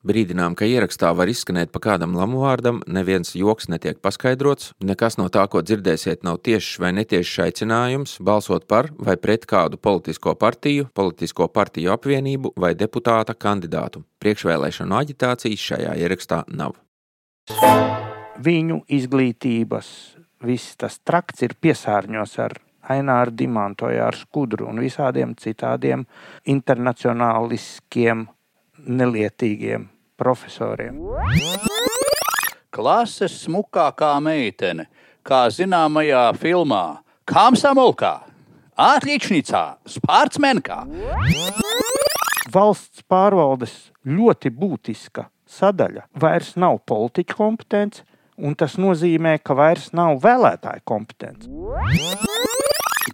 Brīdinām, ka ierakstā var izskanēt pa kādam lamuvārdam, neviens joks netiek paskaidrots, nekas no tā, ko dzirdēsiet, nav tiešs vai netiešs aicinājums balsot par vai pret kādu politisko partiju, politisko partiju apvienību vai deputāta kandidātu. Priekšvēlēšanu aģitācijas šajā ierakstā nav. Viņu izglītības viss tas trakts ir piesārņots ar Aināru Dimantoju, ar Skudru un visādiem citādiem internacionāliskiem nelietīgiem profesoriem. Klases smukākā meitene, kā zināmajā filmā Kāmsamolkā, Ātrīčnicā, Spārtsmenkā. Valsts pārvaldes ļoti būtiska sadaļa vairs nav politiķa kompetence, un tas nozīmē, ka vairs nav vēlētāja kompetence.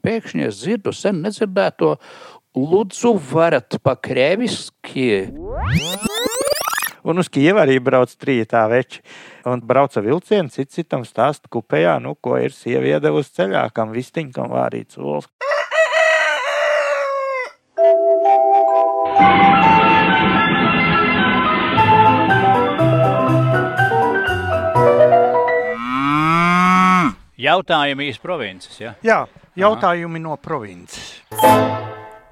Pēkšņi es dzirdu sen nedzirdēto Lūdzu, varat pakrēviski. Un uz Kievu arī brauc trījā veči. Un brauca vilciens, cits citam stāsta kupējā, nu, ko ir sieva iedevusi ceļā, kam vistiņkam vārīts olas. Jautājumi iz provinces, ja? Jā, jautājumi Aha. no provinces.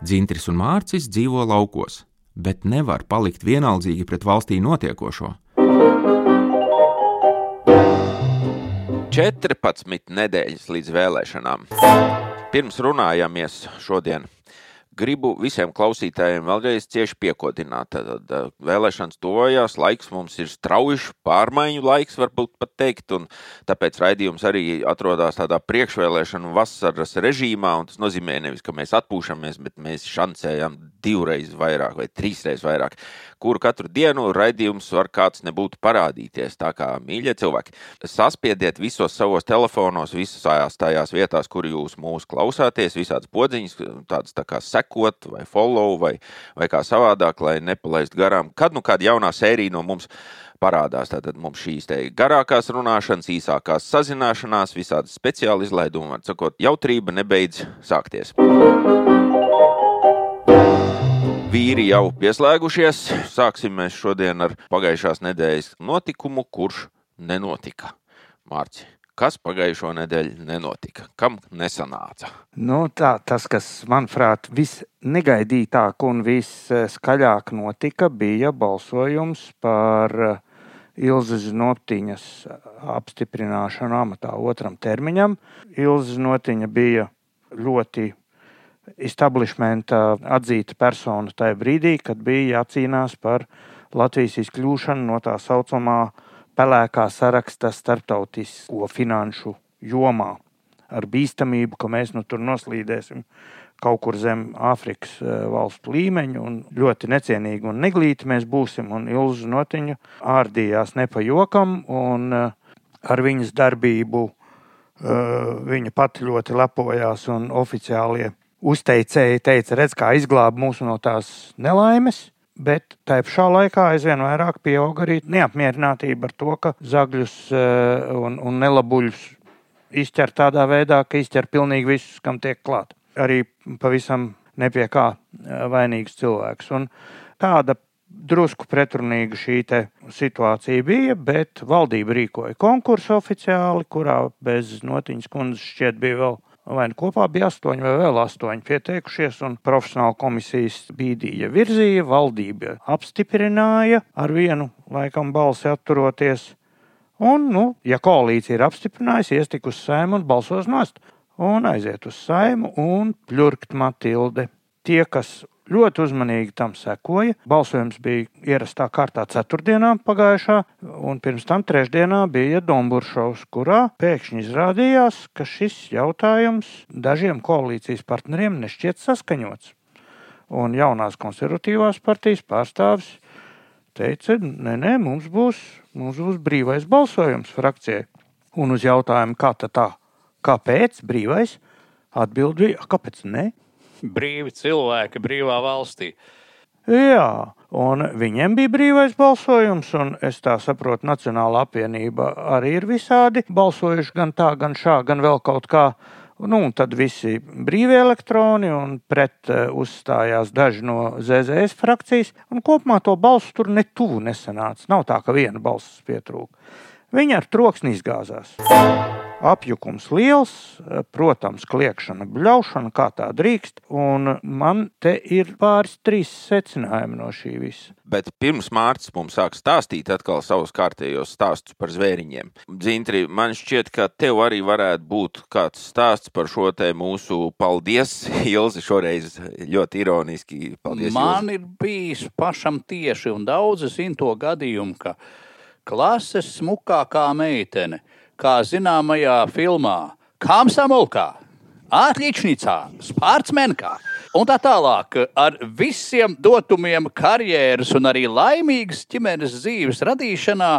Dzintris un Mārcis dzīvo laukos, bet nevar palikt vienaldzīgi pret valstī notiekošo. 14 nedēļas līdz vēlēšanām. Pirms runājāmies šodien gribu visiem klausītājiem vēlreiz cieši piekodināt. Tad, tad vēlēšanas tojās, laiks mums ir strauji pārmaiņu laiks, varbūt pat teikt, un tāpēc raidījums arī atrodas tādā priekšvēlēšanu vasaras režīmā, un tas nozīmē nevis, ka mēs atpūšamies, bet mēs šancējam divreiz vairāk vai trīsreiz vairāk, kuru katru dienu raidījums var kāds nebūtu parādīties. Tā kā, mīļie cilvēki, saspiediet visos savos telefonos, visās tajās vietās, kur jūs mūs klausāties, visādas podziņas, tādas tā kā sekot, vai follow, vai, vai kā savādāk, lai nepalaistu garām. Kad nu kāda jaunā sērija no mums parādās. Tātad mums šīs garākās runāšanas, īsākās sazināšanās, visādi speciāli izlaidumi, var sakot, jautrība nebeidz sākties. Vīri jau pieslēgušies. Sāksim mēs šodien ar pagājušās nedēļas notikumu, kurš nenotika. Mārcis. Kas pagājušo nedēļu nenotika? Kam nesanāca? Nu, tā, tas, kas manuprāt visnegaidītāk un viskaļāk notika, bija balsojums par eh, Ilzas Notiņas apstiprināšanu amatā otram termiņam. Ilzas Notiņa bija ļoti establishmenta atzīta persona tajā brīdī, kad bija jācīnās par Latvijas izkļūšanu no tā saucamā pelēkā saraksta starptautisko finanšu jomā ar bīstamību, ka mēs nu tur noslīdēsim kaut kur zem Āfrikas eh, valstu līmeņa, un ļoti necienīgi un neglīti mēs būsim. Un Ilza Notiņa ārdījās ne pa jokam, un eh, ar viņas darbību eh, viņa pati ļoti lepojās, un oficiālie uzteicēji teica, redz, kā izglāba mūs no tās nelaimes. Bet tā pašā laikā aizvien vairāk pieaug arī neapmierinātība ar to, ka zagļus eh, un, un nelabuļus izķer tādā veidā, ka izķer pilnīgi visus, kam tiek klāt. Arī pavisam nepie kā eh, vainīgs cilvēks. Un tāda drusku pretrunīga šī situācija bija, bet valdība rīkoja konkursu oficiāli, kurā bez notiņas kundzes šķiet bija vēl vai nu kopā bija astoņi vai vēl astoņi pieteikušies, un profesionāla komisijas bīdīja virzīja, valdība apstiprināja ar vienu laikam balsi atturoties. Un, nu, ja koalīcija ir apstiprinājusi, iestiek uz sēmu un balsos nost, un aiziet uz sēmu un pļurkt Matilde. Tie, kas ļoti uzmanīgi tam sekoja. Balsojums bija ierastā kārtā ceturtdienā pagājušā, un pirms tam trešdienā bija Domburšovs, kurā pēkšņi izrādījās, ka šis jautājums dažiem koalīcijas partneriem nešķiet saskaņots. Un jaunās konservatīvās partijas pārstāvis teica, nē, nē, mums būs, mums būs brīvais balsojums frakcijai. Un uz jautājumu, kā tā, kāpēc brīvais, atbild bija, kāpēc ne? Brīvi cilvēki brīvā valstī. Jā, un viņiem bija brīvais balsojums, un es tā saprotu, Nacionāla apvienība arī ir visādi balsojuši gan tā, gan šā, gan vēl kaut kā. Nu, un tad visi brīvie elektroni un pret uh, uzstājās daži no ZZS frakcijas. Kopumā to balsu tur netuvu nesanāca. Nav tā, ka viena balss pietrūka. Viņa ar troksni izgāzās. Apjukums liels, protams, kliēšana, bļaušana, kā tā drīkst. Un man te ir pāris, trīs secinājumi no šī visa. Bet pirms Mārcis mums sāk stāstīt atkal savus kārtējos stāstus par zvēriņiem. Dzintri, man šķiet, ka tev arī varētu būt kāds stāsts par šo te mūsu paldies, Ilzi, šoreiz ļoti ironiski. Paldies, Man Ilzi. ir bijis pašam tieši, un daudzi zina to gadījumu, ka klases smukākā meitene, kā zināmajā filmā, Kāmsamulkā, Atlīčnicā, Spārtsmenkā un tā tālāk, ar visiem dotumiem karjeras un arī laimīgas ģimenes dzīves radīšanā,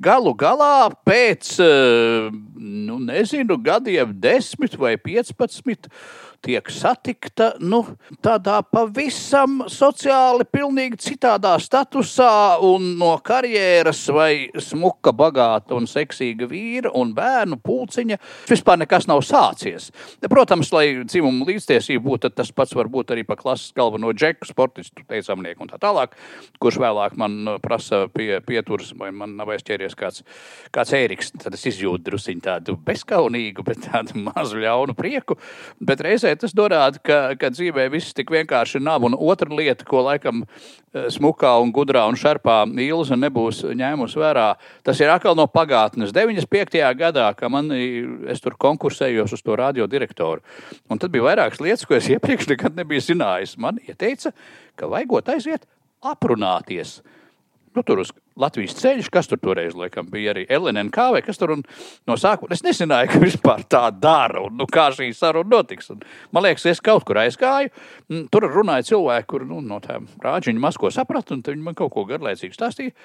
galu galā pēc, eh, nu, nezinu, gadiem, desmit vai piecpadsmit, tiek satikta nu, tādā pavisam sociāli pilnīgi citādā statusā un no karjeras vai smuka, bagāta un seksīga vīra un bērnu pulciņa vispār nekas nav sācies. Protams, lai dzimuma līdztiesība būtu, tas pats var būt arī pa klases galveno džeku, sportistu, teicamnieku un tā tālāk, kurš vēlāk man uh, prasa pie, pieturas, vai man nav aizķēries kāds, kāds ēriks. Tad es izjūtu drusiņu tādu bezkaunīgu, bet tādu mazu ļaunu prieku. Bet reizē tas norāda, ka, ka dzīvē viss tik vienkārši nav. Un otra lieta, ko laikam eh, smukā un gudrā un šarpā Ilza nebūs ņēmusi vērā, tas ir atkal no pagātnes. 95. gadā, kad man, tur konkursējos uz to radiodirektoru, un tad bija vairākas lietas, ko es iepriekš nekad nebiju zinājis. Man ieteica, ka vajagot aiziet aprunāties. Nu, tur uz Latvijas ceļš, kas tur toreiz laikam, bija arī LNK vai kas tur. Un no sākuma es nezināju, ka vispār tā dara un nu, kā šī saruna notiks. Un, man liekas, es kaut kur aizgāju. Tur runāja cilvēki, kur nu, no tām rāģiņu masko sapratu, un viņi man kaut ko garlaicīgi stāstīja.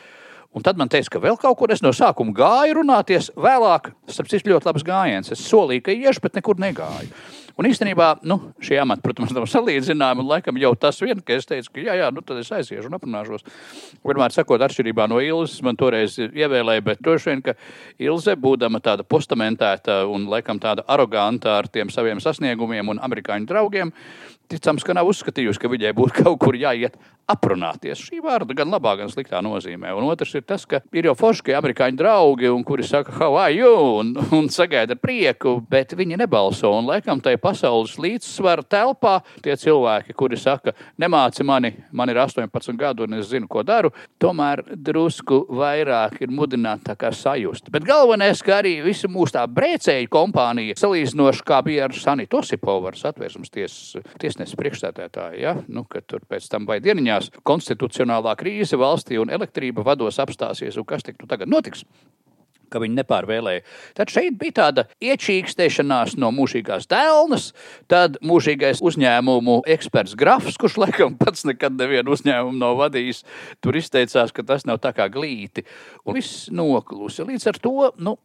Un tad man teica, ka vēl kaut kur es no sākuma gāju runāties, vēlāk, starp citu, ļoti labs gājiens. Es solīju, ka iešu, bet nekur negāju. Un īstenībā nu, šie amati, protams, nav salīdzināmi. Laikam, jau tas vien, ka es teicu, ka jā, jā, nu tad es aiziešu un aprunāšos. Vienmēr sakot, atšķirībā no Ilzas, man toreiz ievēlēja, bet droši vien, ka Ilze, būdama tāda postamentēta un laikam tāda aroganta ar tiem saviem sasniegumiem un amerikāņu draugiem, ticams, ka nav uzskatījusi, ka viņai būtu kaut kur jāiet aprunāties. Šī vārda gan labā, gan sliktā nozīmē. Un otrs ir tas, ka ir jau forši, ka amerikāņu draugi, un kuri saka, how are you, un, un sagaida prieku, bet viņi nebalso. Un laikam tai pasaules līdzsvara telpā tie cilvēki, kuri saka, nemāci mani, man ir 18 gadu un es zinu, ko daru, tomēr drusku vairāk ir mudināti tā kā sajust. Bet galvenais, ka arī visa mūsu tā brēcēju kompānija, salīdzinoši kā bija ar Sanitu Osipovu, ar satversmes tiesas tiesneses priekšstādētāju, ja? nu, kad tur pēc tam vai dieniņās konstitucionālā krīze valstī un elektrība vados apstāsies, un kas tik nu tagad notiks? Ka viņi nepārvēlēja. Tad šeit bija tāda iečīkstēšanās no mūžīgās dēlnes, tad mūžīgais uzņēmumu eksperts Grafs, kurš laikam pats nekad nevienu uzņēmumu nav vadījis, tur izteicās, ka tas nav tā kā glīti. Un viss noklusi. Līdz ar to, nu,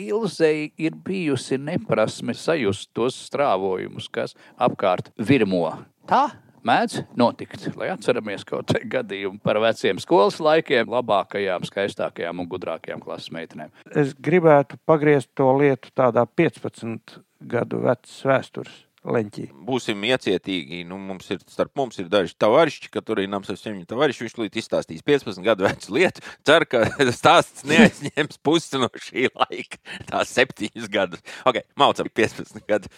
Ilzei ir bijusi neprasme sajust tos strāvojumus, kas apkārt virmo. Tā mēdz notikt, lai atceramies kaut kādu gadījumu par veciem skolas laikiem, labākajām, skaistākajām un gudrākajām klases meitenēm. Es gribētu pagriezt to lietu tādā 15 gadu vecas vēstures leņķī. Būsim iecietīgi. Nu, mums ir, starp mums ir daži tavarišķi, ka tur ir nams ar viņu tavarišķi. Viņš līdz izstāstīs 15 gadu vecu lietu. Ceru, ka stāsts neaizņems pusi no šī laika. Tās septiņas gadus. Ok, maucam 15 gadu.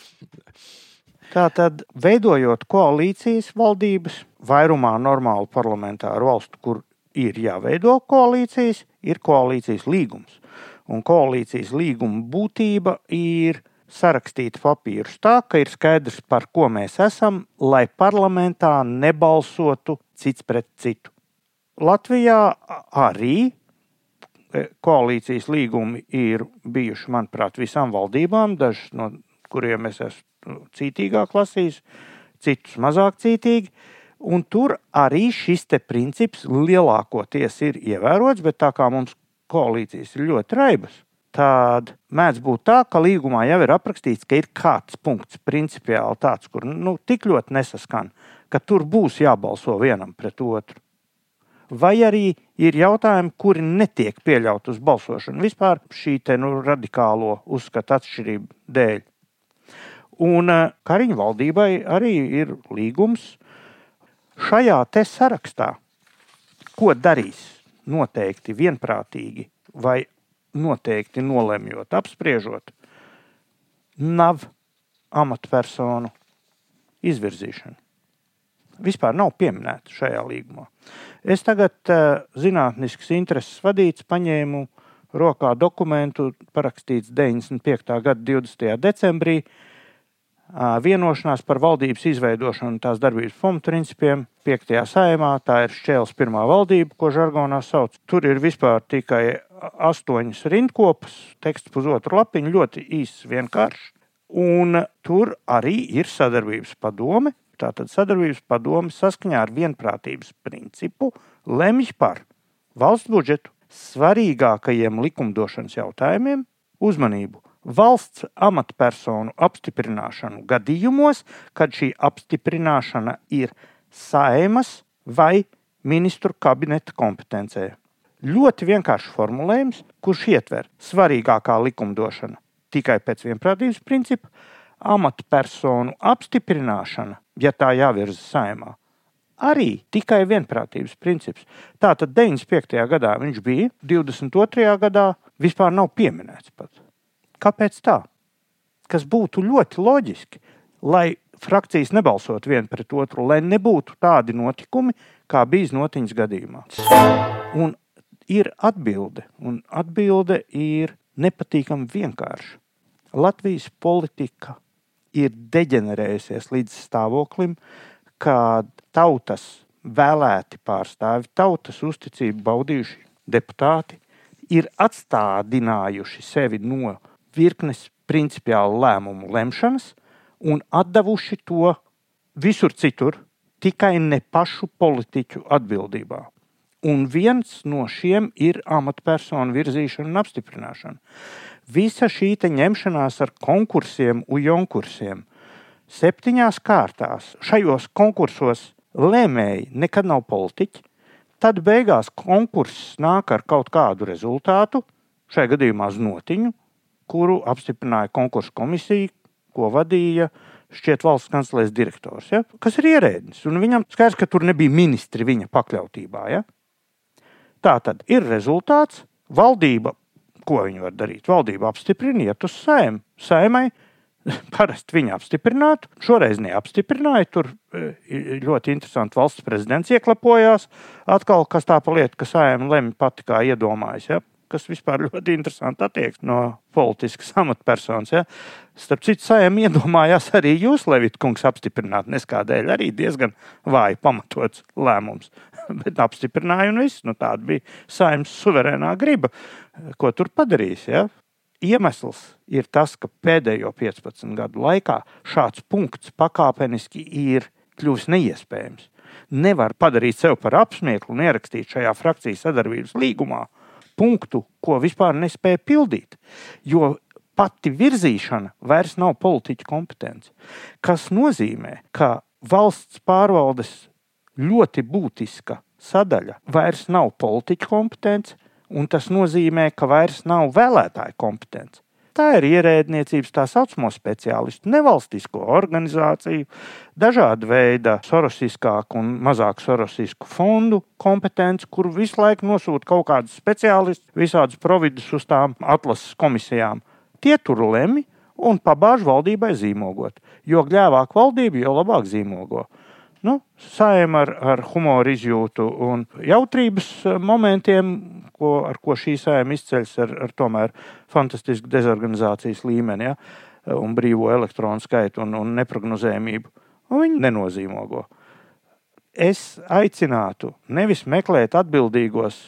Tātad, veidojot koalīcijas valdības, vairumā normālu parlamentāru valstu, kur ir jāveido koalīcijas, ir koalīcijas līgums. Un koalīcijas līguma būtība ir sarakstīt papīrus tā, ka ir skaidrs, par ko mēs esam, lai parlamentā nebalsotu cits pret citu. Latvijā arī e, koalīcijas līgumi ir bijuši, manuprāt, visām valdībām, dažas no kuriem es esmu cītīgāk lasījis, citus mazāk cītīgi. Un tur arī šis princips lielākoties ir ievērots, bet tā kā mums koalīcijas ir ļoti raibas, tad mēdz būt tā, ka līgumā jau ir aprakstīts, ka ir kāds punkts, principiāli tāds, kur nu, tik ļoti nesaskan, ka tur būs jābalso vienam pret otru. Vai arī ir jautājumi, kuri netiek pieļauti uz balsošanu vispār šī te, nu, radikālo uzskatu atšķirību dēļ. Un Kariņa valdībai arī ir līgums šajā te sarakstā, ko darīs noteikti vienprātīgi vai noteikti nolemjot, apspriežot, nav amatpersonu izvirzīšana. Vispār nav pieminēta šajā līgumā. Es tagad, uh, zinātnisks intereses vadīts, paņēmu rokā dokumentu, parakstīts 95. gada 20. decembrī, uh, vienošanās par valdības izveidošanu un tās darbības pamatprincipiem 5. saimā. Tā ir šķēles pirmā valdība, ko žargonā sauc. Tur ir vispār tikai astoņas rindkopas, teksts pusotru lapiņu, ļoti īss, vienkāršs. Un tur arī ir sadarbības padome. Tātad sadarbības padome saskaņā ar vienprātības principu lemj par valsts budžetu, svarīgākajiem likumdošanas jautājumiem, uzmanību, valsts amatpersonu apstiprināšanu gadījumos, kad šī apstiprināšana ir saimas vai ministru kabineta kompetencē. Ļoti vienkāršs formulējums, kurš ietver svarīgākā likumdošana tikai pēc vienprātības principa, amatpersonu apstiprināšana, ja tā jāvirza saimā, arī tikai vienprātības princips. Tātad 95. gadā viņš bija, 22. gadā vispār nav pieminēts pat. Kāpēc tā? Kas būtu ļoti loģiski, lai frakcijas nebalsot viena pret otru, lai nebūtu tādi notikumi, kā bija Notiņas gadījumā. Un ir atbilde, un atbilde ir nepatīkami vienkārša. Latvijas politika ir deģenerējusies līdz stāvoklim, kad tautas vēlēti pārstāvi, tautas uzticību baudījuši deputāti ir atstādinājuši sevi no virknes principiālu lēmumu lemšanas un atdevuši to visur citur, tikai ne pašu politiķu atbildībā. Un viens no šiem ir amatpersonu virzīšana un apstiprināšana. Visa šī ņemšanās ar konkursiem, ujonkursiem, septiņās kārtās, šajos konkursos lēmēji nekad nav politiķi. Tad beigās konkurss nāk ar kaut kādu rezultātu, šajā gadījumā znotiņu, kuru apstiprināja konkursu komisija, ko vadīja šķiet valsts kanclers direktors, ja? kas ir ierēdnis. Viņam skaidrs, ka tur nebija ministri viņa pakļautībā. Ja? Tā tad ir rezultāts. Valdība, ko viņa var darīt? Valdība apstiprina, iet uz sēmu. Sēmai parasti viņa apstiprinātu. Šoreiz neapstiprināja. Tur e, ļoti interesanti valsts prezidents ieklapojās. Atkal kas tā pa lietu, ka sēma lemj pati kā iedomājas. Ja? Kas vispār ļoti interesanti attieksme no politiskas amatpersonas. Ja? Starp citu, sējiem iedomājās arī jūs, Levita kungs, apstiprināt neskādēļ arī diezgan vāji pamatots lēmums. Bet apstiprināja un viss. Nu, tāda bija saimnes suverēnā griba, ko tur padarīs. Ja? Iemesls ir tas, ka pēdējo 15 gadu laikā šāds punkts pakāpeniski ir kļuvis neiespējams. Nevar padarīt sev par apsmieklu un ierakstīt šajā frakcijas sadarbības līgumā, punktu, ko vispār nespēja pildīt. Jo pati virzīšana vairs nav politiķa kompetence. Tas nozīmē, ka valsts pārvaldes ļoti būtiska sadaļa vairs nav politiķa kompetence, un tas nozīmē, ka vairs nav vēlētāja kompetence. Tā ir ierēdniecības tā saucamo speciālistu, nevalstisko organizāciju, dažādu veidu sorosiskāku un mazāk sorosisku fondu kompetenci, kur visu laiku nosūta kaut kādus speciālistus, visādus providus uz tām atlases komisijām. Tie tur lemj un pabāž valdībai zīmogot. Jo gļēvāk valdība, jo labāk zīmogo nu, saima ar, ar humoru izjūtu un jautrības eh, momentiem, ko, ar ko šī saima izceļas ar, ar tomēr fantastisku dezorganizācijas līmeni ja, un brīvo elektronu skaitu un, un neprognozējumību. Un viņi nenozīmogo. Es aicinātu nevis meklēt atbildīgos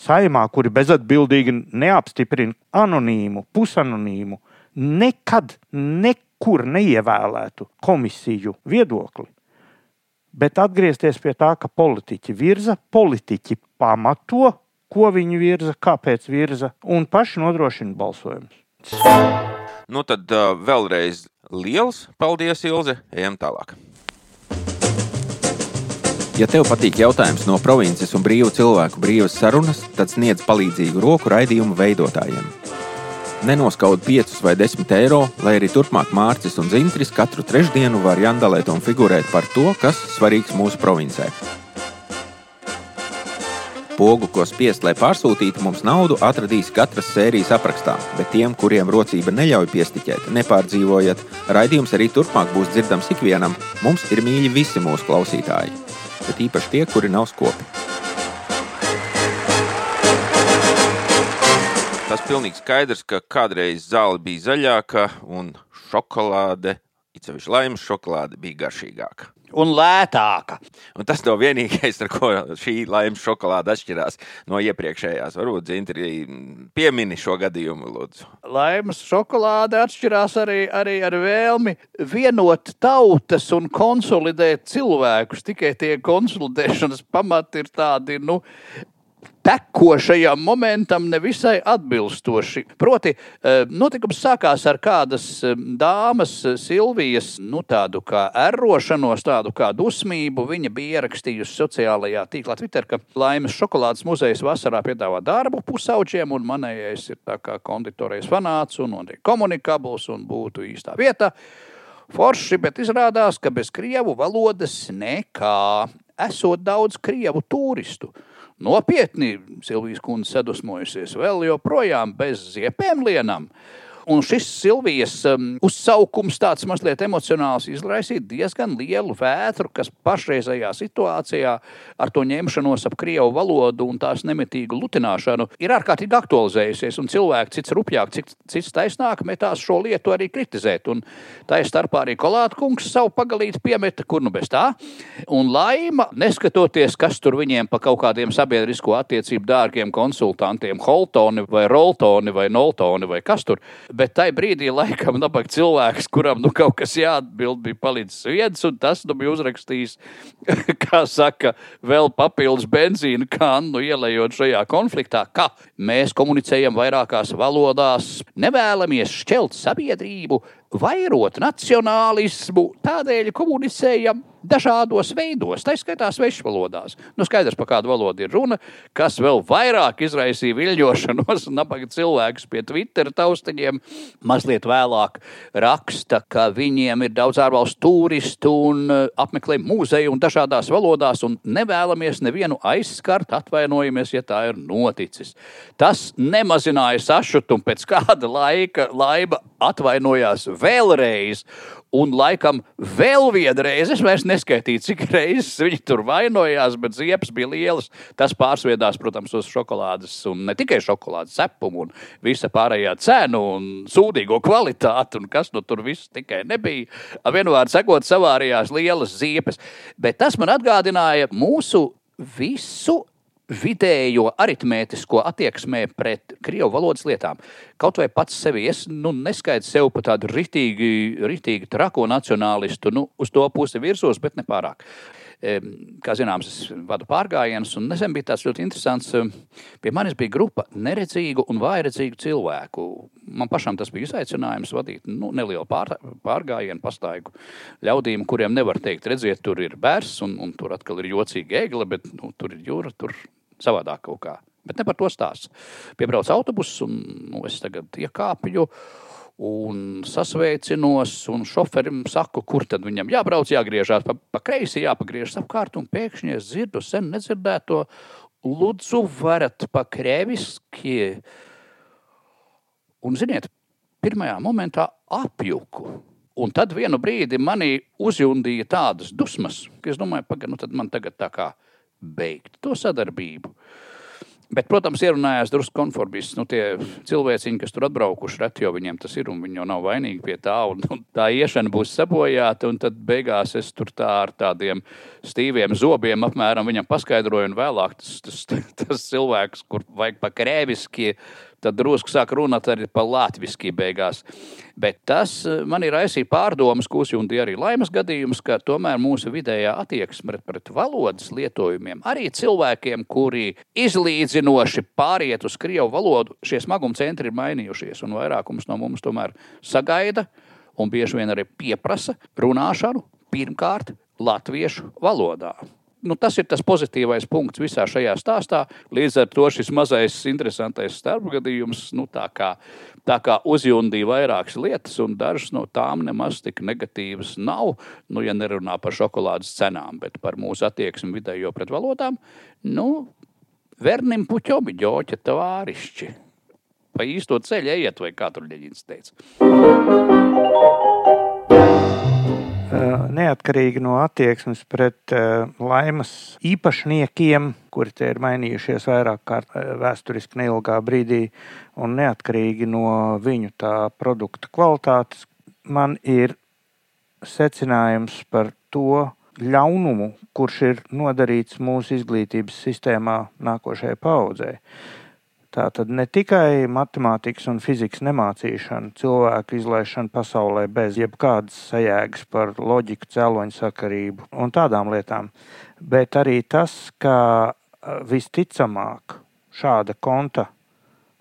saimā, kuri bezatbildīgi neapstiprina anonīmu, pusanonīmu, nekad, nekur neievēlētu komisiju viedokli bet atgriezties pie tā, ka politiķi virza, politiķi pamato, ko viņi virza, kāpēc virza, un paši nodrošina balsojumus. Nu tad uh, vēlreiz liels paldies, Ilze. Ejam tālāk. Ja tev patīk jautājums no provinces un brīvu cilvēku brīvas sarunas, tad sniedz palīdzīgu roku raidījumu veidotājiem. Nenoskaud 5 vai 10 eiro, lai arī turpmāk Mārcis un Zintris katru trešdienu var jandalēt un figurēt par to, kas svarīgs mūsu provincē. Pogu, ko spiest, lai pārsūtītu mums naudu, atradīs katras sērijas aprakstā, bet tiem, kuriem rocība neļauj piestiķēt, nepārdzīvojat, raidījums arī turpmāk būs dzirdams ikvienam. Mums ir mīļi visi mūsu klausītāji, bet īpaši tie, kuri nav skopi. Tas pilnīgi skaidrs, ka kādreiz zāle bija zaļāka un šokolāde, it sevišķi laimes šokolāde, bija garšīgāka. Un lētāka. Un tas nav vienīgais, ar ko šī laimes šokolāde atšķirās no iepriekšējās. Varbūt Zintri piemini šo gadījumu, lūdzu. Laimes šokolāde atšķirās arī, arī ar vēlmi vienot tautas un konsolidēt cilvēkus. Tikai tie konsolidēšanas pamati ir tādi, nu, tekošajam momentam nevisai atbilstoši. Proti, eh, notikums sākās ar kādas eh, dāmas, eh, Silvijas, nu, tādu kā errošanos, tādu kā dusmību. Viņa bija ierakstījusi sociālajā tīklā Twitter, ka Laimes šokolādes muzejs vasarā piedāvā darbu pusauģiem, un manējais ir tā kā konditorijas fanāts un, un komunikabls un būtu īstā vieta. Forši, bet izrādās, ka bez krievu valodas nekā. Esot daudz krievu turistu. Nopietni Silvijas kundze sadusmojusies vēl joprojām bez ziepēm lienām. Un šis Silvijas um, uzsaukums, tāds mazliet emocionāls, izraisīja diezgan lielu vētru, kas pašreizējā situācijā ar to ņemšanos ap krievu valodu un tās nemitīgu lutināšanu ir ārkārtīgi aktualizējusies. Un cilvēki cits rupjāk, cits, cits taisnāk metās šo lietu arī kritizēt. Un tā ir starpā arī Kolāta kungs savu pagalīti piemeta, kur nu bez tā. Un laima, neskatoties, kas tur viņiem pa kaut kādiem sabiedrisko attiecību dārgiem konsultantiem, Holtoni vai Roltoni vai Noltoni vai kas tur Bet tajā brīdī, laikam, nabaga cilvēks, kuram nu, kaut kas jāatbild, bija palicis viens, un tas nu, bija uzrakstījis, kā saka, vēl papildus benzīna kannu ielējot šajā konfliktā, ka mēs komunicējam vairākās valodās, nevēlamies šķelt sabiedrību, vairot nacionālismu, tādēļ komunicējam dažādos veidos, tā skaitā svešvalodās. Nu, skaidrs, par kādu valodu ir runa, kas vēl vairāk izraisīja viļņošanos un nabaga cilvēkus pie Twitter taustiņiem. Mazliet vēlāk raksta, ka viņiem ir daudz ārvalstu turistu un uh, apmeklē muzeju un dažādās valodās un nevēlamies nevienu aizskart, atvainojamies, ja tā ir noticis. Tas nemazināja sašutumu pēc kāda laika, laiba atvainojās vēlreiz Un laikam vēl vienreiz, es vairs neskaitīju, cik reizes viņi tur vainojās, bet ziepes bija lielas. Tas pārsviedās, protams, uz šokolādes, un ne tikai šokolādes cepumu, un visa pārējā cenu un sūdīgo kvalitāti, un kas nu tur viss tikai nebija. Vienvārds sakot, savārījās lielas ziepes. Bet tas man atgādināja mūsu visu vidējo aritmētisko attieksmē pret krievu valodas lietām. Kaut vai pats sevi es nu, neskaitu sev par tādu ritīgi, ritīgi trako nacionālistu, nu, uz to pusi virsos, bet ne pārāk. Kā zināms, es vadu pārgājienus, un nesen bija tāds ļoti interesants. Pie manis bija grupa neredzīgu un vājredzīgu cilvēku. Man pašam tas bija izaicinājums vadīt nu, nelielu pār, pārgājienu, pastaigu ļaudīm, kuriem nevar teikt, redziet, tur ir bērns, un, un tur atkal ir jocīga egle, bet nu, tur ir jūra, tur savādāk kaut kā. Bet ne par to stāsts. Piebrauc autobuss, un nu, es tagad iekāpju un sasveicinos, un šoferim saku, kur tad viņam jābrauc, jāgriežās pa, pa kreisi, jāpagriežas apkārt, un pēkšņi es dzirdu sen nedzirdēto, lūdzu, varat pa krēviski. Un, ziniet, pirmajā momentā apjuku. Un tad vienu brīdi manī uzjundīja tādas dusmas, ka es domāju, pagaidi, nu tad man tagad tā kā beigt to sadarbību. Bet, protams, ierunājās drusku konformists. Nu, tie cilvēciņi, kas tur atbraukuši, reti jau viņiem tas ir, un viņi jau nav vainīgi pie tā. Un, un tā iešana būs sabojāta, un tad beigās es tur tā ar tādiem stīviem zobiem apmēram viņam paskaidroju, un vēlāk tas, tas, tas cilvēks, kur vajag pa krēviski tad drusku sāk runāt arī par latviešu beigās. Bet tas eh, man ir raisījis pārdomas, kusi un arī laimes gadījums, ka tomēr mūsu vidējā attieksme pret valodas lietojumiem, arī cilvēkiem, kuri izlīdzinoši pāriet uz krievu valodu, šie smaguma centri ir mainījušies, un vairākums no mums tomēr sagaida un bieži vien arī pieprasa runāšanu pirmkārt latviešu valodā. Nu, tas ir tas pozitīvais punkts visā šajā stāstā. Līdz ar to šis mazais, interesantais starpgadījums nu, tā kā, tā kā uzjundīja vairākas lietas, un dažas no tām nemaz tik negatīvas nav. Nu, ja nerunā par šokolādes cenām, bet par mūsu attieksmi vidējo pret valodām, nu, vernim puķomi ģoķa tavārišķi. Pa īsto ceļu ejiet, vai kā tur Ļeņins teica. Neatkarīgi no attieksmes pret laimas īpašniekiem, kuri te ir mainījušies vairāk kārt vēsturiski neilgā brīdī, un neatkarīgi no viņu tā produkta kvalitātes, man ir secinājums par to ļaunumu, kurš ir nodarīts mūsu izglītības sistēmā nākošajai paudzei. Tā tad ne tikai matemātikas un fizikas nemācīšana, cilvēku izlaišana pasaulē bez jebkādas sajēgas par loģiku, cēloņu sakarību un tādām lietām, bet arī tas, ka visticamāk šāda konta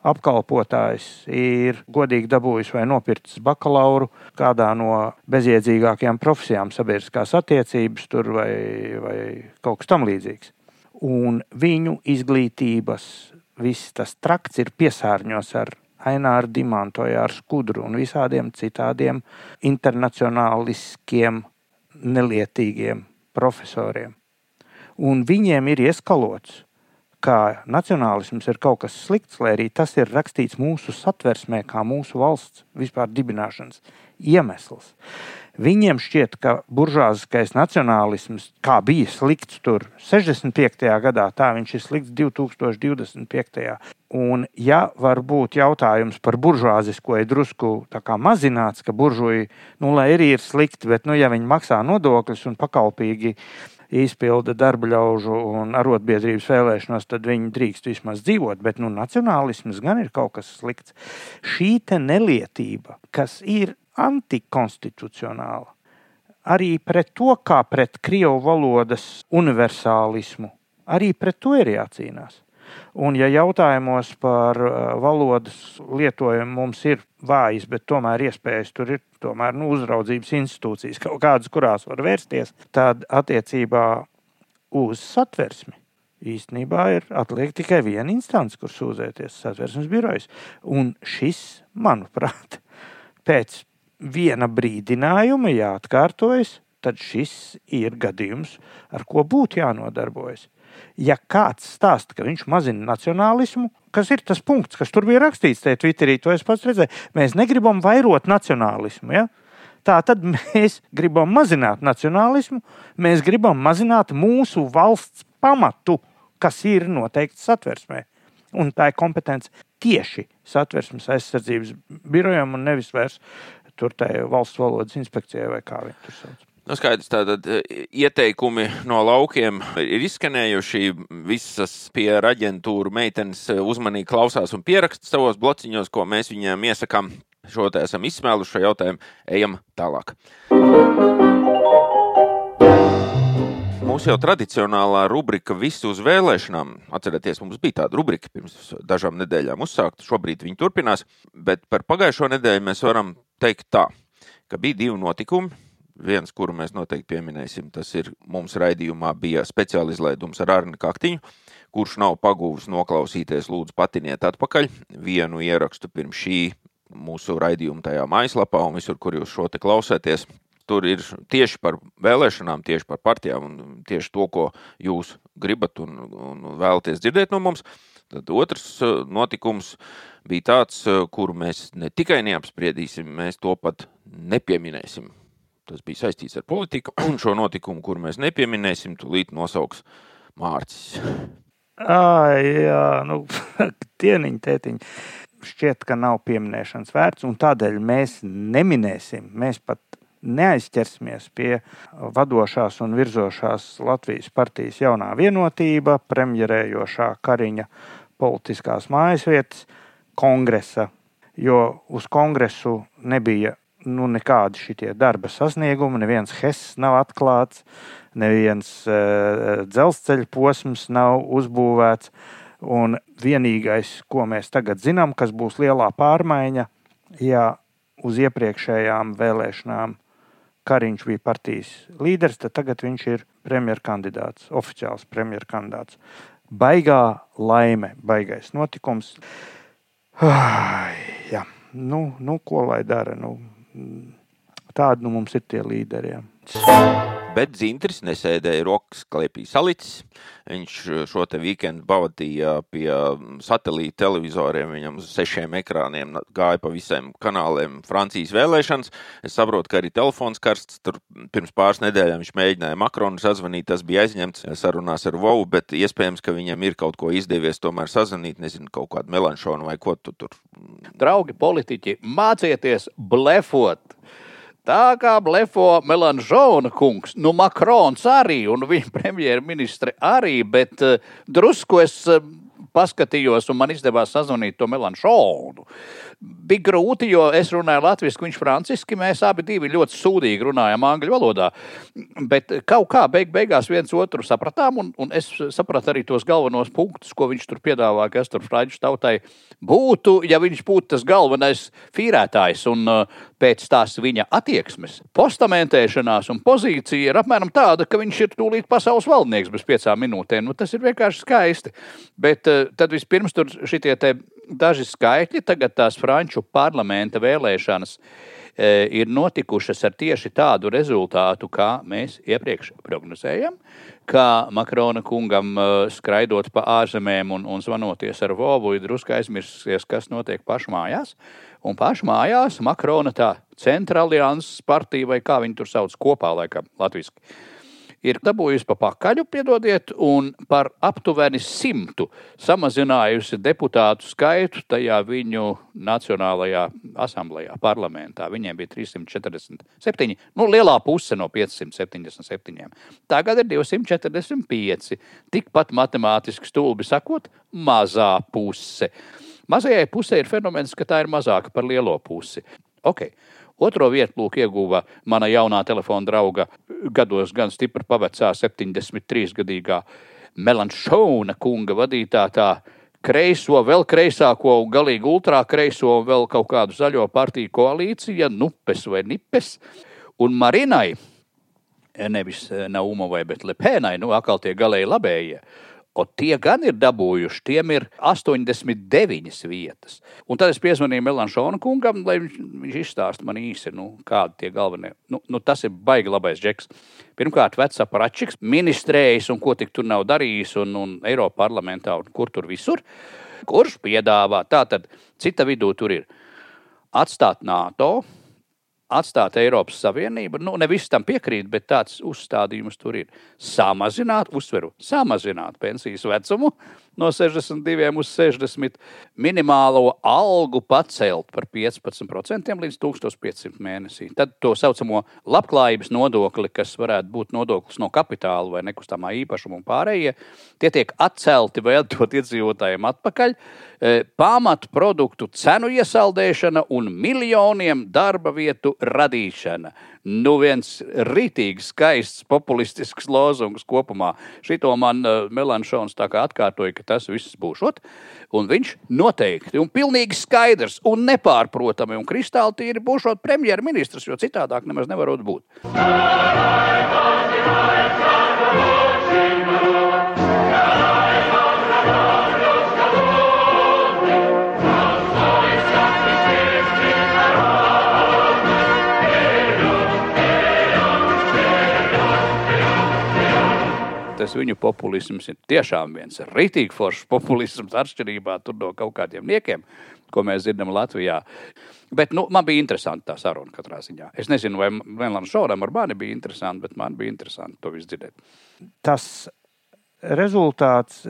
apkalpotājs ir godīgi dabūjis vai nopircis bakalauru kādā no bezjēdzīgākajām profesijām, sabiedriskās attiecības vai, vai kaut kas tamlīdzīgs. Un viņu izglītības viss tas trakts ir piesārņots ar Aināru Dimantoju, ar Skudru un visādiem citādiem internacionāliskiem, nelietīgiem profesoriem. Un viņiem ir ieskalots, ka nacionālisms ir kaut kas slikts, lai arī tas ir rakstīts mūsu satversmē, kā mūsu valsts vispār dibināšanas iemesls. Viņiem šķiet, ka buržāziskais nacionālisms, kā bija slikts tur 65. gadā, tā viņš ir slikts 2025. Un, ja var būt jautājums par buržāzisko, ir drusku mazināts, ka buržoji, nu, lai arī ir slikti, bet, nu, ja viņi maksā nodokļus un pakalpīgi izpilda darba ļaužu un arotbiedrības vēlēšanos, tad viņi drīkst vismaz dzīvot. Bet nu, nacionālisms gan ir kaut kas slikts. Šī nelietība, kas ir antikonstitucionāla. Arī pret to, kā pret krievu valodas universālismu, arī pret to ir jācīnās. Un, ja jautājumos par uh, valodas lietojumu mums ir vājas, bet tomēr iespējas tur ir tomēr, nu, uzraudzības institūcijas, kaut kādas, kurās var vērsties, tad attiecībā uz satversmi īstenībā ir atliek tikai viena instance, kur sūdzēties satversmes birojas. Un šis, manuprāt, pēc viena brīdinājuma jāatkārtojas, tad šis ir gadījums, ar ko būtu jānodarbojas. Ja kāds stāsta, ka viņš mazina nacionālismu, kas ir tas punkts, kas tur bija rakstīts, tajā Twitterī, to es pats redzēju, mēs negribam vairot nacionālismu. Ja? Tā tad mēs gribam mazināt nacionālismu, mēs gribam mazināt mūsu valsts pamatu, kas ir noteikts satversmē. Un tā ir kompetence tieši satversmes aizsardzības birojam un nevis vairs tur tai valsts valodas inspekcijai vai kā viņi tur sauc. Nu, skaidrs, tātad e, ieteikumi no laukiem ir izskanējuši. Visas pie aģentūra meitenes e, uzmanīgi klausās un pieraksta savos blociņos, ko mēs viņiem iesakām. Šo te esam izsmēluši šo jautājumu. Ejam tālāk. Mūsu jau tradicionālā rubrika Visu uz vēlēšanām. Atcerieties, mums bija tāda rubrika pirms dažām nedēļām uzsākta. Šobrīd viņi turpinās, bet par pagājušo nedēļu mēs varam teikt tā, ka bija divi notikumi. Viens, kuru mēs noteikti pieminēsim, tas ir mums raidījumā bija speciāla izlaidums ar Arni Kaktiņu, kurš nav pagūvis noklausīties, lūdzu patiniet atpakaļ vienu ierakstu pirms šī mūsu raidījuma tajā mājaslapā un visur, kur jūs šo te klausāties. Tur ir tieši par vēlēšanām, tieši par partijām un tieši to, ko jūs gribat un, un vēlaties dzirdēt no mums. Tad otrs uh, notikums bija tāds, uh, kuru mēs ne tikai neapspriedīsim, mēs to pat nepieminēsim. Tas bija saistīts ar politiku, un šo notikumu, kuru mēs nepieminēsim, tūlīt nosauks Mārcis. Ai, jā, nu, tieniņi, tētiņi. Šķiet, ka nav pieminēšanas vērts, un tādēļ mēs neminēsim. Mēs pat neaizķersimies pie vadošās un virzošās Latvijas partijas jaunā vienotība, premjerējošā Kariņa politiskās mājasvietas, kongresa, jo uz kongresu nebija nu, nekādi šie darba sasniegumi, neviens HES nav atklāts, neviens uh, dzelzceļa posms nav uzbūvēts. Un vienīgais, ko mēs tagad zinām, kas būs lielā pārmaiņa, ja uz iepriekšējām vēlēšanām Kariņš bija partijas līderis, tad tagad viņš ir premjerkandidāts, oficiāls premjerkandidāts. Baigā laime, baigais notikums. Ai, jā, nu, nu, ko lai dara? Nu, tādi nu, mums ir tie līderi. Jā. Bet Zintris nesēdēja rokas klēpī salicis. Viņš šo te weekendu pavadīja pie satelīta televizoriem. Viņam uz sešiem ekrāniem gāja pa visiem kanāliem Francijas vēlēšanas. Es saprotu, ka arī telefons karsts. Tur pirms pāris nedēļām viņš mēģināja Makronu sazvanīt. Tas bija aizņemts sarunās ar Vovu, bet iespējams, ka viņam ir kaut ko izdevies tomēr sazvanīt. Nezinu, kaut kādu melanšonu vai ko tu tur. Draugi politiķi, mācieties blefot! Tā kā blefo Melanžona kungs, nu Makrons arī un viņa premjerministre arī, bet uh, drusku es uh, paskatījos un man izdevās sazvanīt to Melanžonu. Bija grūti, jo es runāju latviešu, viņš franciski. Mēs abi ļoti sūdīgi runājam angļu valodā. Bet kaut kā beig, beigās viens otru sapratām, un, un es sapratu arī tos galvenos punktus, ko viņš tur piedāvā, kas tur Franču tautai būtu, ja viņš būtu tas galvenais fīrētājs. Un uh, pēc tās viņa attieksmes, postamentēšanās un pozīcija ir apmēram tāda, ka viņš ir tūlīt pasaules valdnieks bez piecām minūtēm. Nu, tas ir vienkārši skaisti. Bet uh, tad vispirms tur šitie daži skaitļi, tagad tās Franču parlamenta vēlēšanas e, ir notikušas ar tieši tādu rezultātu, kā mēs iepriekš prognozējam, ka Makrona kungam e, skraidot pa ārzemēm un, un zvanoties ar Vovu, ir drusku aizmirsies, kas notiek pašmājās. Un pašmājās Makrona tā centrālajās partija, vai kā viņi tur sauc kopā, laikam, latviski ir dabūjusi pa pakaļu, piedodiet, un par aptuveni simtu samazinājusi deputātu skaitu tajā viņu Nacionālajā asamblējā, parlamentā. Viņiem bija 347, nu, lielā puse no 577. Tagad ir 245. Tikpat matemātiski stulbi sakot, mazā puse. Mazajai pusē ir fenomens, ka tā ir mazāka par lielo pusi. Okay. Otro vietu lūk, ieguva mana jaunā telefona drauga, gados gan stipri pavecā, 73 gadīgā Melanšona kunga vadītā tā kreiso, vēl kreisāko un galīgi ultrākreiso un vēl kaut kādu zaļo partiju koalīcija, Nupes vai Nipes. Un Marinai, nevis Naumovai, bet Lepēnai, nu atkal tie galēji labējie. O tie gan ir dabūjuši, tiem ir 89 vietas. Un tad es piezvanīju Melanšona kungam, lai viņš, viņš izstāsta man īsi, nu, kādi tie galvenie. Nu, nu, tas ir baigi labais džeks. Pirmkārt, vecs aparatčiks, ministrējis un ko tik tur nav darījis, un, un Eiropa parlamentā un kur tur visur. Kurš piedāvā? Tātad cita vidū tur ir atstāt NATO, atstāt Eiropas Savienību. Nu, ne visi tam piekrīt, bet tāds uzstādījums tur ir. Samazināt, uzsveru, samazināt pensijas vecumu no 62 uz 60, minimālo algu pacelt par 15% līdz 1500 mēnesī. Tad to saucamo labklājības nodokli, kas varētu būt nodoklis no kapitāla vai nekustamā īpašuma un pārējie, tie tiek atcelti vai atdot iedzīvotājiem atpakaļ. E, pamatu produktu cenu iesaldēšana un miljoniem darba vietu radīšana nu viens rītīgi skaists, populistisks lozungs kopumā. Šito man uh, Melanšons tā kā atkārtoja, ka tas viss būšot. Un viņš noteikti, un pilnīgi skaidrs, un nepārprotami, un kristāli tīri būšot premjerministrs, jo citādāk nemaz nevarot būt. Tas viņu populisms ir tiešām viens rītīgi foršs populisms, atšķirībā no kaut kādiem niekiem, ko mēs dzirdam Latvijā. Bet nu, man bija interesanti tā saruna katrā ziņā. Es nezinu, vai Vēlam Šoram ar mani bija interesanti, bet man bija interesanti to visu dzirdēt. Tas rezultāts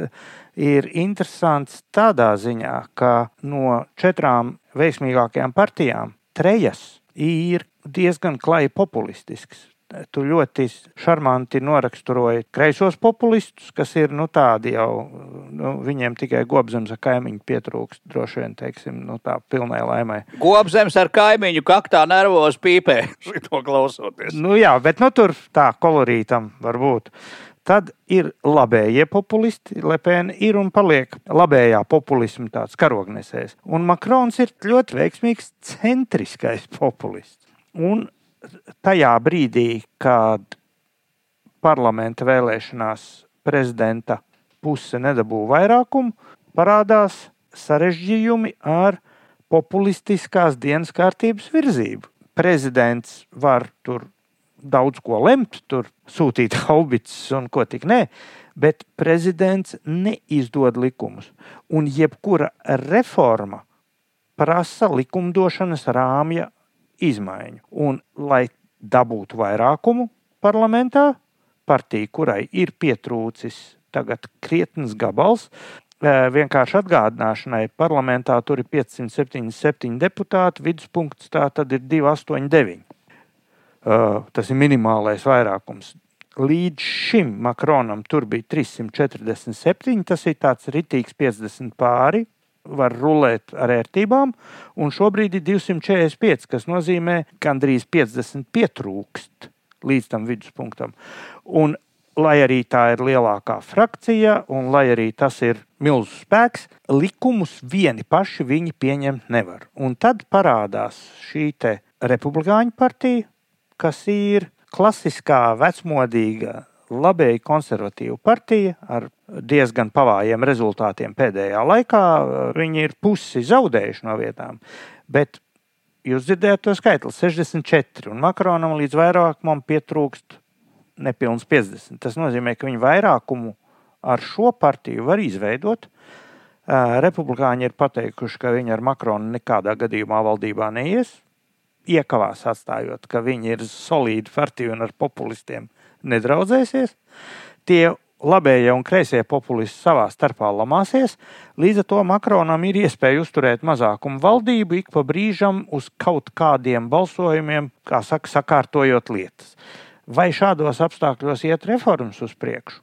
ir interesants tādā ziņā, ka no četrām veiksmīgākajām partijām trejas ir diezgan klāji populistisks tu ļoti šarmanti noraksturoji kreisos populistus, kas ir nu, tādi jau, nu, viņiem tikai gobzems ar kaimiņu pietrūkst, droši vien, teiksim, nu, tā pilnai laimai. Gobzems ar kaimiņu kaktā nervos pīpē, šito klausoties. Nu jā, bet nu tur tā kolorītam var būt. Tad ir labējie populisti, Lepēna ir un paliek labējā populisma tāds karognesējs. Un Makrons ir ļoti veiksmīgs centriskais populists. Un tajā brīdī, kad parlamenta vēlēšanās prezidenta puse nedabū vairākumu, parādās sarežģījumi ar populistiskās dienas kārtības virzību. Prezidents var tur daudz ko lemt, tur sūtīt haubicus un ko tik nē, bet prezidents neizdod likumus. Un jebkura reforma prasa likumdošanas rāmja izmaiņu. Un, lai dabūtu vairākumu parlamentā, partija, kurai ir pietrūcis tagad krietnes gabals, vienkārši atgādināšanai, parlamentā tur ir 577 deputāti, viduspunkts tā tad ir 289. Tas ir minimālais vairākums. Līdz šim Makronam tur bija 347, tas ir tāds ritīgs 50 pāri, var rulēt ar ērtībām, un šobrīd ir 245, kas nozīmē, ka gandrīz 50 pietrūkst līdz tam viduspunktam. Un lai arī tā ir lielākā frakcija, un lai arī tas ir milzu spēks, likumus vieni paši viņi pieņemt nevar. Un tad parādās šī republikāņu partija, kas ir klasiskā, vecmodīga, labēji konservatīva partija ar diezgan pavājiem rezultātiem pēdējā laikā. Viņi ir pusi zaudējuši no vietām. Bet jūs dzirdējāt to skaitli - 64, un Makronam līdz vairākumam pietrūkst nepilns 50. Tas nozīmē, ka viņi vairākumu ar šo partiju var izveidot. Republikāņi ir pateikuši, ka viņi ar Makronu nekādā gadījumā valdībā neies. Iekavās atstājot, ka viņi ir solīdi partija un ar populistiem nedraudzēsies. Tie labējie un kreisie populisti savā starpā lamāsies. Līdz ar to Makronam ir iespēja uzturēt mazākumu valdību ik pa brīžam uz kaut kādiem balsojumiem, kā saka, sakārtojot lietas. Vai šādos apstākļos iet reformas uz priekšu?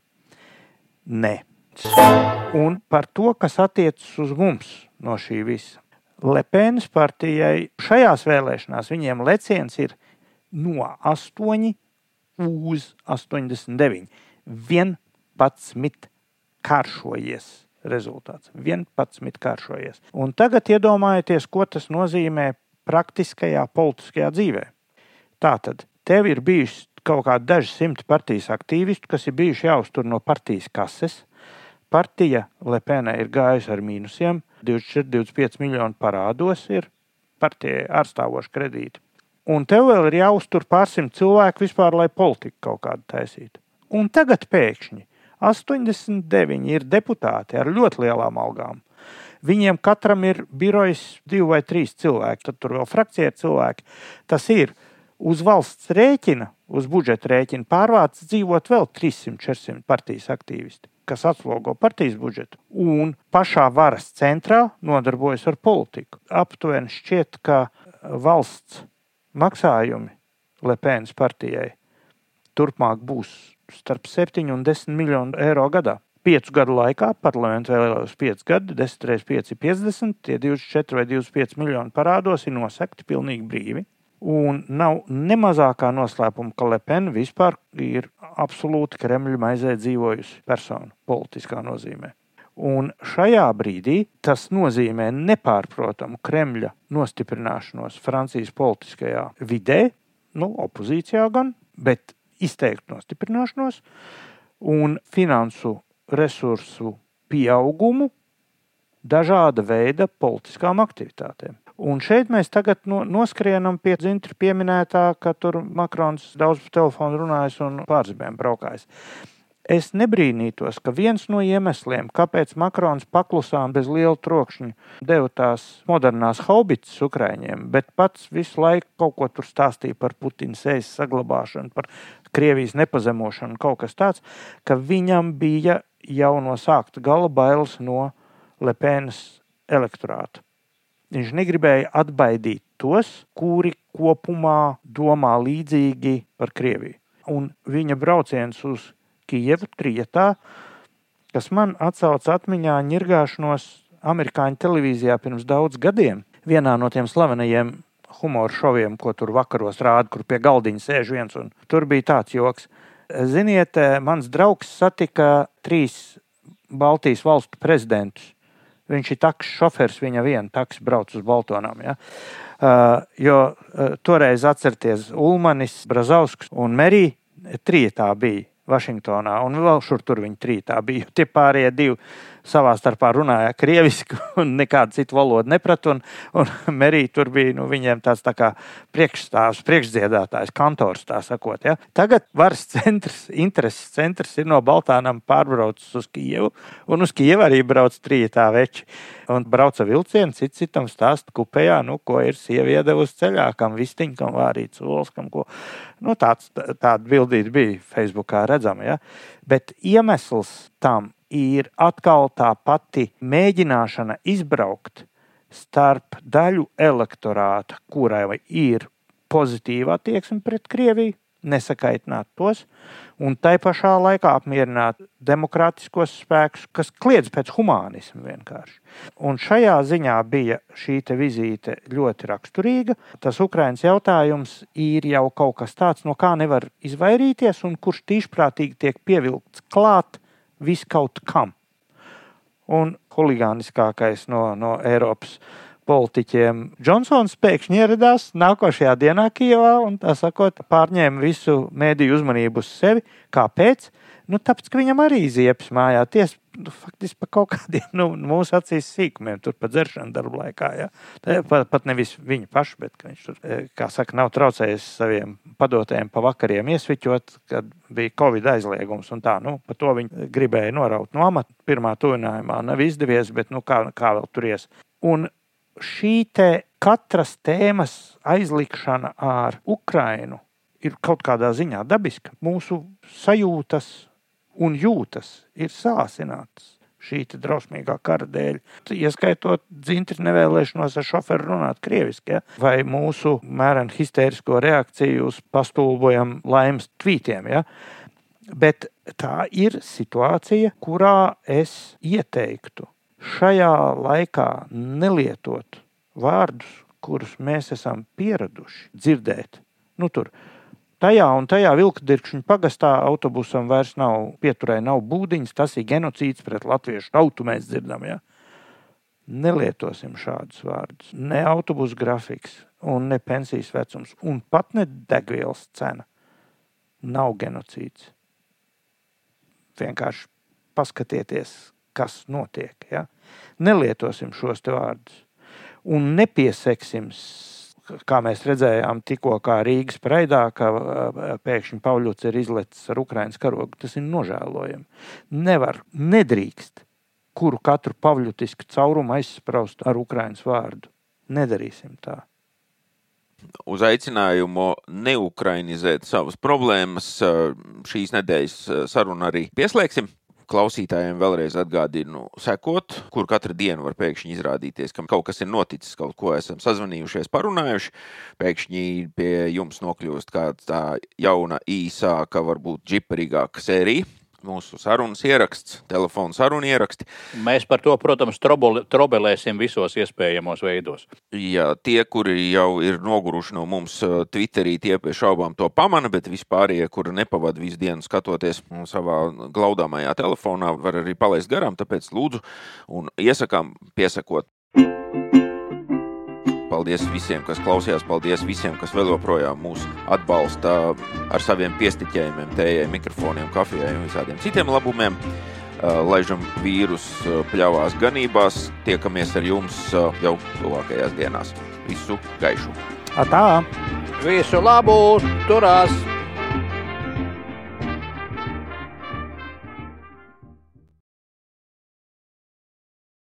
Nē. Un par to, kas attiecas uz mums no šī visa. Lepēnas partijai šajās vēlēšanās viņiem leciens ir no 8 uz 89. 11 kāršojies rezultāts. 11 kāršojies. Un tagad iedomājieties, ko tas nozīmē praktiskajā politiskajā dzīvē. Tātad tev ir bijis kaut kādi daži simti partijas aktīvistu, kas ir bijuši jāuztur no partijas kases. Partija Lepēnē ir gājusi ar mīnusiem, 24-25 miljonu parādos ir partijai ārstāvoši kredīti. Un tev vēl ir jāuztur pārsimt cilvēku vispār, lai politiku kaut kādu taisītu. Un tagad pēkšņi 89 ir deputāti ar ļoti lielām algām. Viņiem katram ir birojas divi vai trīs cilvēki, tad tur vēl frakcija ir cilvēki. Tas ir uz valsts rēķina, uz budžeta rēķina pārvācis dzīvot vēl 300-400 partijas aktīvisti, kas atslogo partijas budžetu. Un pašā varas centrā nodarbojas ar politiku. Aptuveni šķiet, ka valsts maksājumi Lepēnas partijai turpmāk būs starp 7 un 10 miljonu eiro gadā. Piecu gadu laikā parlaments vēlējās 5 gadi, 10 reizes 5 ir 50, tie 24 vai 25 miljoni parādos ir nosegti pilnīgi brīvi. Un nav ne mazākā noslēpuma, ka Lepena vispār ir absolūti Kremļa maizē dzīvojusi persona, politiskā nozīmē. Un šajā brīdī tas nozīmē nepārprotamu Kremļa nostiprināšanos Francijas politiskajā vidē, nu, opozīcijā gan, bet izteiktu nostiprināšanos un finansu resursu pieaugumu dažāda veida politiskām aktivitātēm. Un šeit mēs tagad no, noskrienam pie Zintra pieminētā, ka tur Makrons daudz pa telefonu runājis un pārzemēm braukājis. Es nebrīnītos, ka viens no iemesliem, kāpēc Makrons paklusām bez liela trokšņa deva tās modernās haubicas Ukraiņiem, bet pats visu laiku kaut ko tur stāstīja par Putina sejas saglabāšanu, par Krievijas nepazemošanu, kaut kas tāds, ka viņam bija jau no sākta gala bailes no Lepēnas elektorāta. Viņš negribēja atbaidīt tos, kuri kopumā domā līdzīgi par Krieviju. Un viņa brauciens uz Kijevu trietā, kas man atsauca atmiņā ņirgāšanos amerikāņu televīzijā pirms daudz gadiem, vienā no tiem slavenajiem humora šoviem, ko tur vakaros rāda, kur pie galdiņa sēž viens, tur bija tāds joks. Ziniet, mans draugs satika trīs Baltijas valstu prezidentus Viņš ir taks šofers, viņa viena taks brauc uz Baltonām. Ja? Uh, jo uh, toreiz atcerieties, Ulmanis, Brazausks un Merija trietā bija Vašingtonā, un vēl šur tur viņi trītā bija. Tie pārējie divi savā starpā runāja krieviski un nekādu citu valodu nepratu. Un, un Merija tur bija nu, viņiem tāds tā kā priekšstāvs, priekšdziedātājs, kantors tā sakot. Ja. Tagad varas centrs, intereses centrs ir no Baltānam pārbraucis uz Kijevu, un uz Kijevu arī brauc trījā veči. Un brauca vilcienu, cits citam stāsta kupējā, nu, ko ir sieviete iedevusi ceļā, kam vistiņ, kam vārīts olas, kam ko. Nu, tāds, tāda bildīte bija Facebookā redzama. Ja. Bet iemesls tam ir atkal tā pati mēģināšana izbraukt starp daļu elektorāta, kurai ir pozitīva attieksme pret Krieviju, nesakaitināt tos, un tai pašā laikā apmierināt demokrātiskos spēkus, kas kliedz pēc humānismu vienkārši. Un šajā ziņā bija šī vizīte ļoti raksturīga. Tas Ukraiņas jautājums ir jau kaut kas tāds, no kā nevar izvairīties, un kurš tīšprātīgi tiek pievilkts klāt viskaut kam. Un huligāniskākais no, no Eiropas politiķiem Džonsons pēkšņi ieradās nākošajā dienā Kijavā un tā sakot, pārņēma visu mēdīju uzmanību uz sevi. Kāpēc? Nu, tāpēc, ka viņam arī ziepes mājā ties nu, faktiski par kaut kādiem nu, mūsu acīs sīkumiem, tur pat dzeršana darba laikā. Ja. Pat, pat nevis viņa paša, bet viņš tur, e, kā saka, nav traucējis saviem padotējiem pa vakariem iesviķot, kad bija Covid aizliegums tā. Nu, par to viņi gribēja noraut no amata. Pirmā tuvinājumā nav izdevies, bet nu, kā, kā vēl tur ies. Un šī te katras tēmas aizlikšana ar Ukrainu ir kaut kādā ziņā dabiska. Mūsu sajūtas un jūtas ir sāsinātas šī drausmīgā kara dēļ. Ieskaitot dzintri nevēlēšanos ar šoferu runāt krieviski, ja? vai mūsu mērenu histērisko reakciju uz pastulbojam laimes tvītiem. Ja? Bet tā ir situācija, kurā es ieteiktu šajā laikā nelietot vārdus, kurus mēs esam pieraduši dzirdēt. Nu, tur tajā un tajā vilkdirkšņa pagastā autobusam vairs nav pieturē, nav būdiņas. Tas ir genocīds pret latviešu tautu, mēs dzirdam. Ja? Nelietosim šādus vārdus. Ne autobusu grafiks, ne pensijas vecums, un pat ne degvielas cena. Nav genocīds. Vienkārši paskatieties, kas notiek. Ja? Nelietosim šos vārdus un nepieseksim kā mēs redzējām tikko Rīgas praidā, ka pēkšņi Pauļots ir izlecis ar Ukraiņas karogu. Tas ir nožēlojami. Nevar, nedrīkst kuru katru pavļutisku caurumu aizspraust ar Ukraiņas vārdu. Nedarīsim tā. Uz aicinājumu neukrainizēt savas problēmas šīs nedēļas sarunu arī pieslēgsim klausītājiem vēlreiz atgādinu, sekot, kur katru dienu var pēkšņi izrādīties, ka kaut kas ir noticis, kaut ko esam sazvanījušies, parunājuši. Pēkšņi pie jums nokļūst kāda jauna, īsāka, varbūt džiperīgāka sērija mūsu sarunas ieraksts, telefona sarunu ieraksti. Mēs par to, protams, trobelēsim visos iespējamos veidos. Jā, tie, kuri jau ir noguruši no mums uh, Twitterī, tie pie šaubām to pamana, bet vispārējie, kuri nepavada visu dienu skatoties savā glaudāmajā telefonā, var arī palaist garām. Tāpēc lūdzu un iesakām piesakot Paldies visiem, kas klausījās. Paldies visiem, kas vēl joprojām mūs atbalsta ar saviem piestiķējumiem, tējai, mikrofoniem, kafijai un visādiem citiem labumiem. Laižam vīrus pļāvās ganībās. Tiekamies ar jums jau tuvākajās dienās. Visu gaišu! Atā! Visu labu! Turās!